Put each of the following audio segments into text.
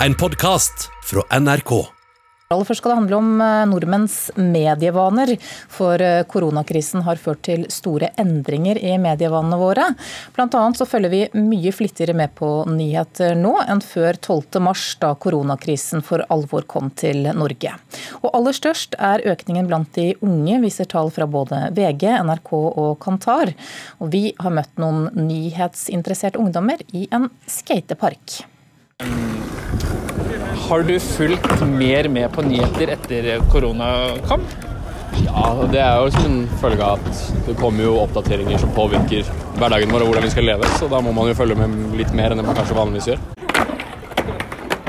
En podkast fra NRK. Aller først skal det handle om eh, nordmenns medievaner. For eh, koronakrisen har ført til store endringer i medievanene våre. Blant annet så følger vi mye flittigere med på nyheter nå enn før 12.3, da koronakrisen for alvor kom til Norge. Og aller størst er økningen blant de unge, viser tall fra både VG, NRK og Kantar. Og vi har møtt noen nyhetsinteresserte ungdommer i en skatepark. Har du fulgt mer med på nyheter etter korona kom? Ja, det er jo som en følge av at det kommer jo oppdateringer som påvirker hverdagen vår og hvordan vi skal leve, så da må man jo følge med litt mer enn det man kanskje vanligvis gjør.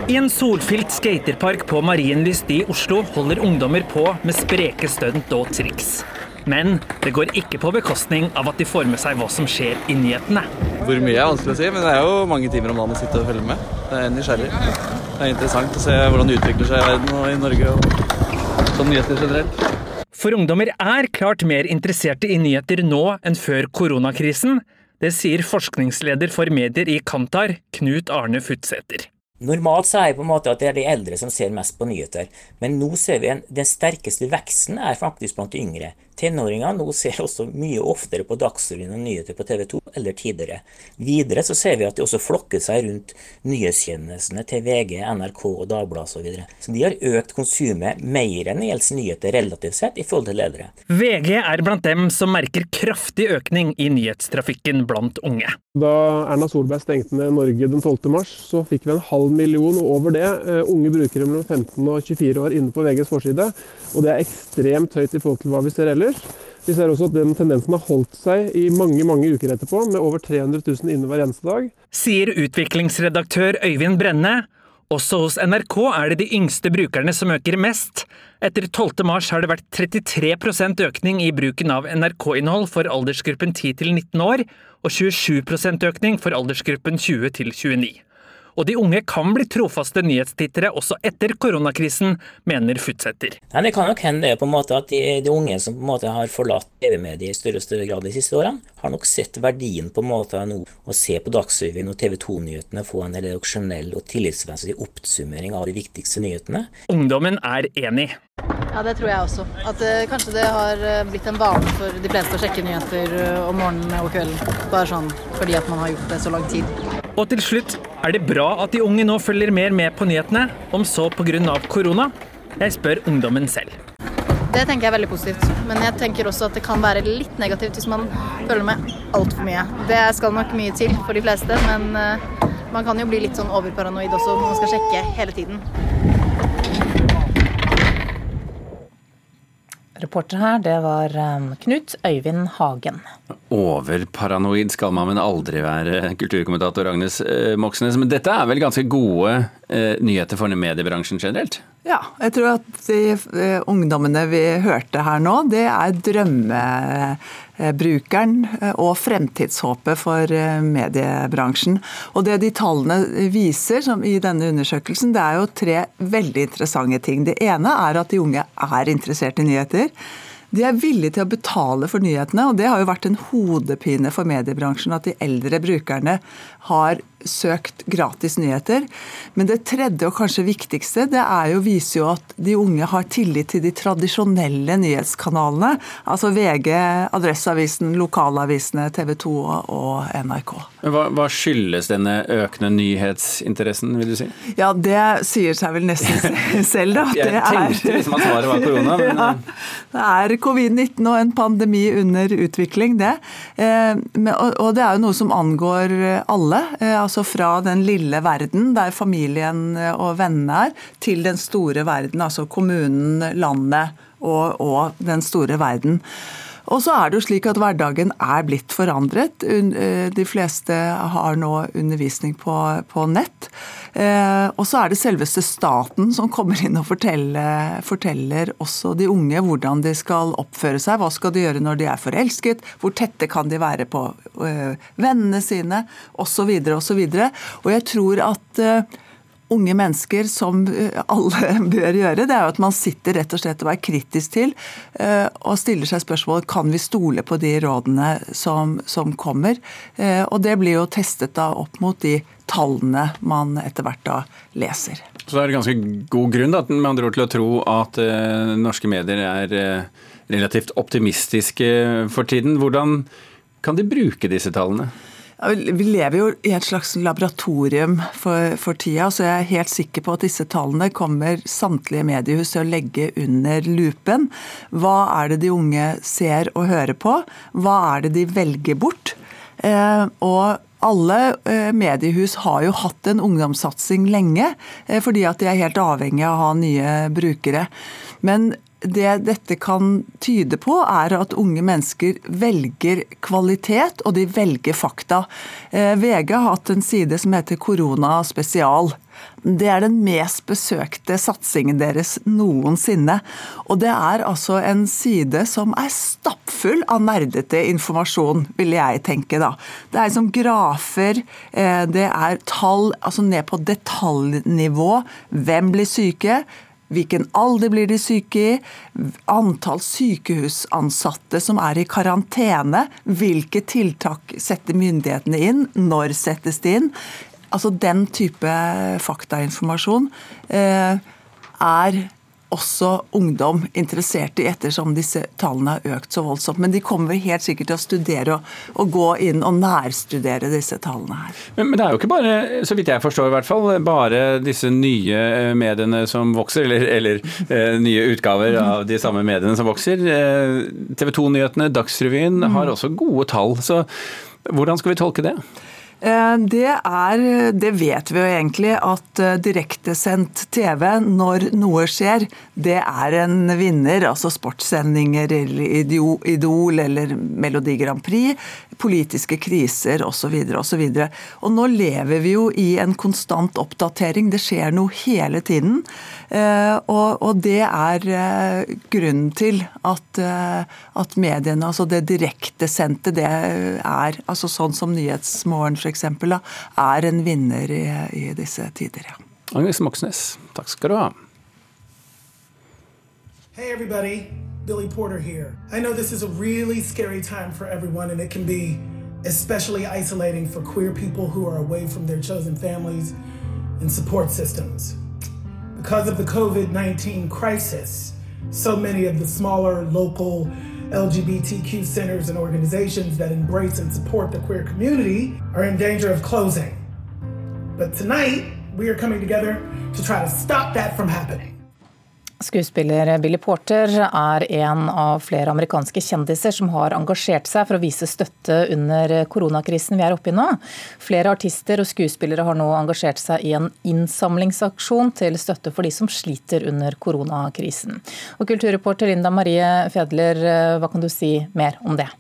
I en solfylt skaterpark på Marienlyst i Oslo holder ungdommer på med spreke stunt og triks. Men det går ikke på bekostning av at de får med seg hva som skjer i nyhetene. Hvor mye er vanskelig å si, men det er jo mange timer om dagen å sitte og følge med. Det er nysgjerrig. Det er interessant å se hvordan det utvikler seg i verden og i Norge, og som nyheter generelt. For ungdommer er klart mer interesserte i nyheter nå enn før koronakrisen. Det sier forskningsleder for medier i Kantar, Knut Arne Futsæter. Normalt så er det på en måte at det er de eldre som ser mest på nyheter, men nå ser vi en, den sterkeste veksten er faktisk blant de yngre. Tenåringer nå ser også mye oftere på Dagsrevyen og nyheter på TV 2 eller tidligere. Videre så ser vi at de også flokker seg rundt nyhetstjenestene til VG, NRK og Dagbladet osv. Så, videre. så de har økt konsumet mer enn gjelder nyheter relativt sett i forhold til ledere. VG er blant dem som merker kraftig økning i nyhetstrafikken blant unge. Da Erna Solberg stengte ned Norge den 12. mars, så fikk vi en halv million og over det uh, unge brukere mellom 15 og 24 år inne på VGs forside. Og det er ekstremt høyt i forhold til hva vi ser ellers. Vi ser også at den tendensen har holdt seg i mange mange uker etterpå, med over 300 000 inne hver eneste dag. Sier utviklingsredaktør Øyvind Brenne. Også hos NRK er det de yngste brukerne som øker mest. Etter 12. mars har det vært 33% økning i bruken av NRK-innhold for aldersgruppen 10 til 19 år, og 27% økning for aldersgruppen 20 til 29. Og de unge kan bli trofaste nyhetstittere også etter koronakrisen, mener Futsæter. Det kan nok hende det på en måte at de, de, unge som på en måte har forlatt TV-mediet i større og større grad de siste årene, har nok sett verdien på en måte av nå å se på Dagsrevyen og TV 2-nyhetene, få en redaksjonell og tillitsvennlig oppsummering av de viktigste nyhetene. Ungdommen er enig. Ja, det tror jeg også. At uh, kanskje det har uh, blitt en vane for de fleste å sjekke nyheter uh, om morgenen og kvelden. Bare sånn fordi at man har gjort det så lang tid. Og til slutt, er det bra at de unge nå følger mer med på nyhetene, om så pga. korona? Jeg spør ungdommen selv. Det tenker jeg er veldig positivt, men jeg tenker også at det kan være litt negativt hvis man følger med altfor mye. Det skal nok mye til for de fleste, men man kan jo bli litt sånn overparanoid også når man skal sjekke hele tiden. Reporter her, det var um, Knut Øyvind Hagen. Overparanoid skal man men aldri være, kulturkommentator Agnes eh, Moxnes. Men dette er vel ganske gode eh, nyheter for mediebransjen generelt? Ja, jeg tror at de eh, ungdommene vi hørte her nå, det er drømmebrukeren eh, og fremtidshåpet for eh, mediebransjen. Og det de tallene viser som i denne undersøkelsen, det er jo tre veldig interessante ting. Det ene er at de unge er interessert i nyheter. De er villige til å betale for nyhetene, og det har jo vært en hodepine for mediebransjen at de eldre brukerne har søkt gratis nyheter. Men det tredje og kanskje viktigste det er jo, viser jo at de unge har tillit til de tradisjonelle nyhetskanalene. Altså VG, Adresseavisen, lokalavisene, TV 2 og NRK. Hva, hva, skyldes denne økende nyhetsinteressen, vil du si? Ja, Det sier seg vel nesten selv, da. Jeg tenkte liksom at svaret var korona. Men... Ja, det er covid-19 og en pandemi under utvikling, det. Eh, og det er jo noe som angår alle. Eh, altså fra den lille verden, der familien og vennene er, til den store verden, altså kommunen, landet og, og den store verden. Og så er det jo slik at hverdagen er blitt forandret. Eh, de fleste har nå undervisning på, på nett. Eh, og så er det selveste staten som kommer inn og forteller, forteller, også de unge hvordan de skal oppføre seg. Hva skal de gjøre når de er forelsket? Hvor tette kan de være på øh, vennene sine? Osv. osv. Og og jeg tror at unge mennesker, som eh, alle bør gjøre, det er jo at man sitter rett og slett og er kritisk til eh, og stiller seg spørsmål kan vi stole på de rådene som, som kommer. Eh, og det blir jo testet da opp mot de tallene man etter hvert da leser. Så er det ganske god grunn da, med andre ord til å tro at norske medier er relativt optimistiske for tiden. Hvordan kan de bruke disse tallene? Vi lever jo i et slags laboratorium for, for, tida, så jeg er helt sikker på at disse tallene kommer samtlige mediehus til å legge under lupen. Hva er det de unge ser og hører på? Hva er det de velger bort? Eh, og alle eh, mediehus har jo hatt en ungdomssatsing lenge, eh, fordi at de er helt avhengig av å ha nye brukere. Men det dette kan tyde på, er at unge mennesker velger kvalitet, og de velger fakta. Eh, VG har hatt en side som heter Korona spesial. Det er den mest besøkte satsingen deres noensinne. Og det er altså en side som er stappfull av nerdete informasjon, vil jeg tenke da. Det er som grafer, eh, det er tall altså ned på detaljnivå. Hvem blir syke? Hvilken alder blir de syke i? Antall sykehusansatte som er i karantene? Hvilke tiltak setter myndighetene inn? Når settes de inn? Altså Den type faktainformasjon eh, er også ungdom interessert i, ettersom disse tallene har økt så voldsomt. Men de kommer helt sikkert til å studere og, og gå inn og nærstudere disse tallene her. Men, men, det er jo ikke bare, så vidt jeg forstår i hvert fall, bare disse nye eh, mediene som vokser, eller, eller eh, nye utgaver av de samme mediene som vokser. Eh, TV 2-nyhetene, Dagsrevyen mm. har også gode tall. Så hvordan skal vi tolke det? Eh, det er, det vet vi jo egentlig, at eh, direktesendt TV, når noe skjer, det er en vinner. Altså sportssendinger eller Idol eller Melodi Grand Prix, politiske kriser osv. osv. Og nå lever vi jo i en konstant oppdatering. Det skjer noe hele tiden. Eh, og, og det er grunnen til at, at mediene, altså det direktesendte, det er altså sånn som Nyhetsmorgen f.eks. er en vinner i, i disse tider. Ja. Agnes Moxnes, takk skal du ha. Hey everybody, Billy Porter here. I know this is a really scary time for everyone and it can be especially isolating for queer people who are away from their chosen families and support systems. Because of the COVID 19 crisis, so many of the smaller local LGBTQ centers and organizations that embrace and support the queer community are in danger of closing. But tonight, we are coming together to try to stop that from happening. Skuespiller Billy Porter er en av flere amerikanske kjendiser som har engasjert seg for å vise støtte under koronakrisen vi er oppe i nå. Flere artister og skuespillere har nå engasjert seg i en innsamlingsaksjon til støtte for de som sliter under koronakrisen. Og Kulturreporter Linda Marie Fedler, hva kan du si mer om det?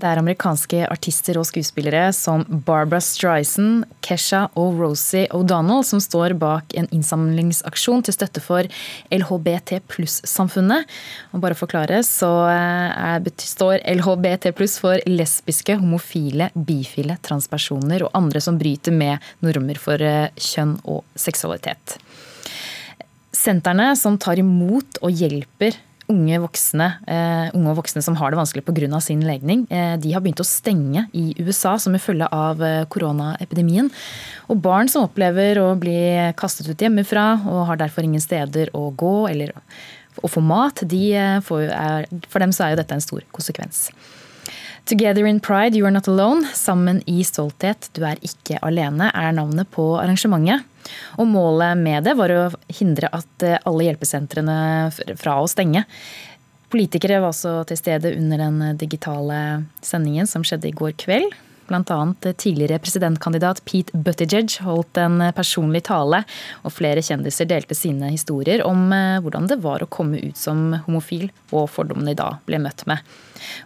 Det er amerikanske artister og skuespillere som Barbara Streisand, Kesha og Rosie O'Donnell som står bak en innsamlingsaksjon til støtte for LHBT pluss-samfunnet. Og bare forklare, så eh, er, står LHBT pluss for lesbiske, homofile, bifile, transpersoner og andre som bryter med normer for eh, kjønn og seksualitet. Sentrene som tar imot og hjelper unge voksne, uh, unge og voksne som har det vanskelig pga. sin legning, uh, de har begynt å stenge i USA som en følge av uh, koronaepidemien. Og barn som opplever å bli kastet ut hjemmefra og har derfor ingen steder å gå eller å få mat, de får, er, for dem så er jo dette en stor konsekvens. Together in Pride, You Are Not Alone, Sammen i stolthet, Du er ikke alene, er navnet på arrangementet. Og målet med det var å hindre at eh, alle hjelpesentrene fra å stenge. Politikere var også til stede under den digitale sendingen som skjedde i går kveld. Annet tidligere presidentkandidat Pete Buttigieg holdt en personlig tale, og flere kjendiser delte sine historier om eh, hvordan det var å komme ut som homofil, og fordommene de da ble møtt med.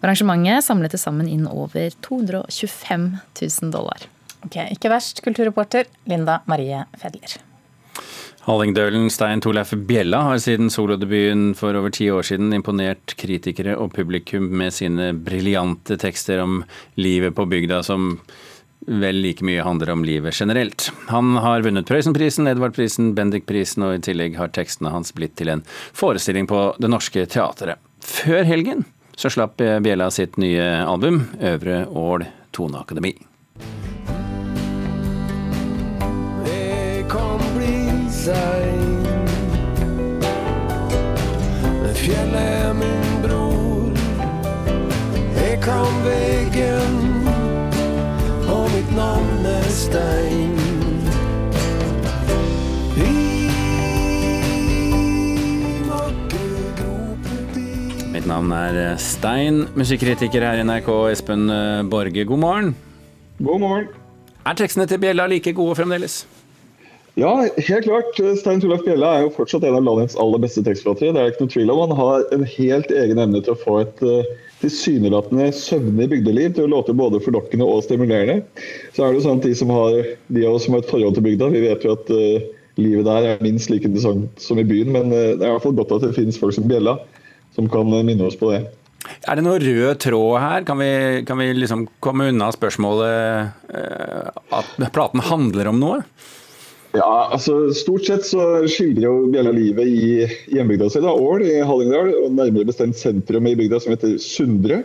Arrangementet samlet til sammen inn over 225 000 dollar. Ok, Ikke verst, kulturreporter Linda Marie Fedler. Hallingdølen Stein Torleif Bjella har siden solodebuten for over ti år siden imponert kritikere og publikum med sine briljante tekster om livet på bygda som vel like mye handler om livet generelt. Han har vunnet Prøysenprisen, Edvardprisen, Bendik-prisen, og i tillegg har tekstene hans blitt til en forestilling på Det Norske Teatret. Før helgen så slapp Bjella sitt nye album, Øvre Ål Toneakademi. Sein. Men fjellet er min bror. Jeg kan veggen, og mitt navn er Stein. Mitt navn er Stein, musikkritiker her i NRK, Espen Borge. God morgen. God morgen. Er tekstene til Bjella like gode fremdeles? Ja, helt klart. Stein Torleif Bjella er jo fortsatt en av landets aller beste tekstforfattere. Det er ikke noe tvil om. Han har en helt egen evne til å få et uh, tilsynelatende søvnig bygdeliv til å låte både forlokkende og stimulerende. Så er det jo sånn at de, som har, de av oss som har et forhold til bygda, vi vet jo at uh, livet der er minst like interessant som i byen. Men uh, det er i hvert fall godt at det finnes folk som Bjella som kan minne oss på det. Er det noe rød tråd her? Kan vi, kan vi liksom komme unna spørsmålet at platen handler om noe? Ja, altså Stort sett så skildrer jo Bjella livet i hjembygda si, Ål i Hallingdal. og Nærmere bestemt sentrum i bygda som heter Sundre.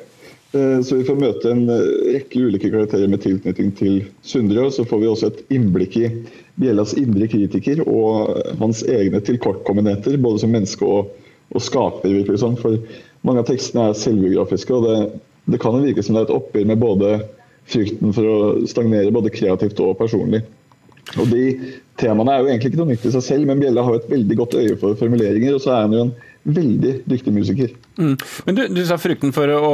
Så vi får møte en rekke ulike karakterer med tilknytning til Sundre. og Så får vi også et innblikk i Bjellas indre kritiker og hans egne tilkortkommenheter, både som menneske og, og skaper. virker det. For mange av tekstene er selvbiografiske, og det, det kan virke som det er et oppgjør med både frykten for å stagnere både kreativt og personlig. Og De temaene er jo egentlig ikke noe nytt i seg selv, men Bjella har jo et veldig godt øye for formuleringer, og så er han jo en veldig dyktig musiker. Mm. Men du, du, sa frykten for å,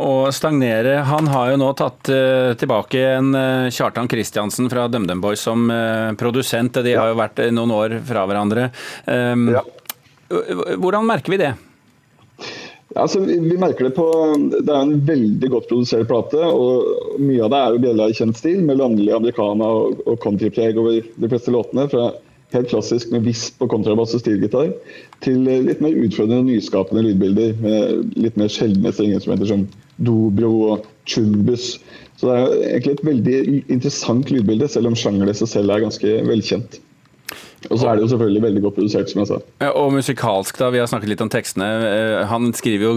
å, stagnere. Han har jo nå tatt uh, tilbake en uh, Kjartan Kristiansen fra DumDum Boys som uh, produsent. De har jo vært noen år fra hverandre. Um, ja. Hvordan merker vi det? Altså, vi merker Det på, det er en veldig godt produsert plate. og Mye av det er jo Bjella i kjent stil, med landlig americana og, og countrypreg over de fleste låtene. Fra helt klassisk med visp og kontrabass og stilgitar, til litt mer utfordrende og nyskapende lydbilder med litt mer sjeldne strengeinstrumenter som dobro og chumbus. Så det er egentlig et veldig interessant lydbilde, selv om sjangeren i seg selv er ganske velkjent. Og så er det jo selvfølgelig veldig godt produsert, som jeg sa. Og musikalsk, da. Vi har snakket litt om tekstene. Han skriver jo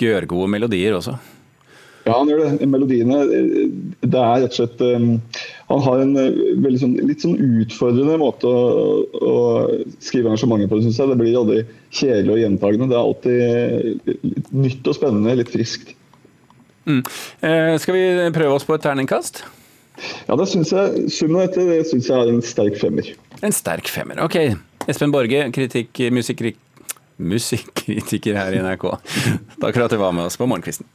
gørgode melodier også. Ja, han gjør det. Melodiene Det er rett og slett um, Han har en sånn, litt sånn utfordrende måte å, å skrive arrangementer på, syns jeg. Det blir aldri kjedelig og gjentagende. Det er alltid nytt og spennende, litt friskt. Mm. Eh, skal vi prøve oss på et terningkast? Ja, det syns jeg. Summen av dette det syns jeg er en sterk femmer. En sterk femmer. Ok. Espen Borge, kritikk, musikkritiker her i NRK. Takk for at du var med oss på Morgenkvisten.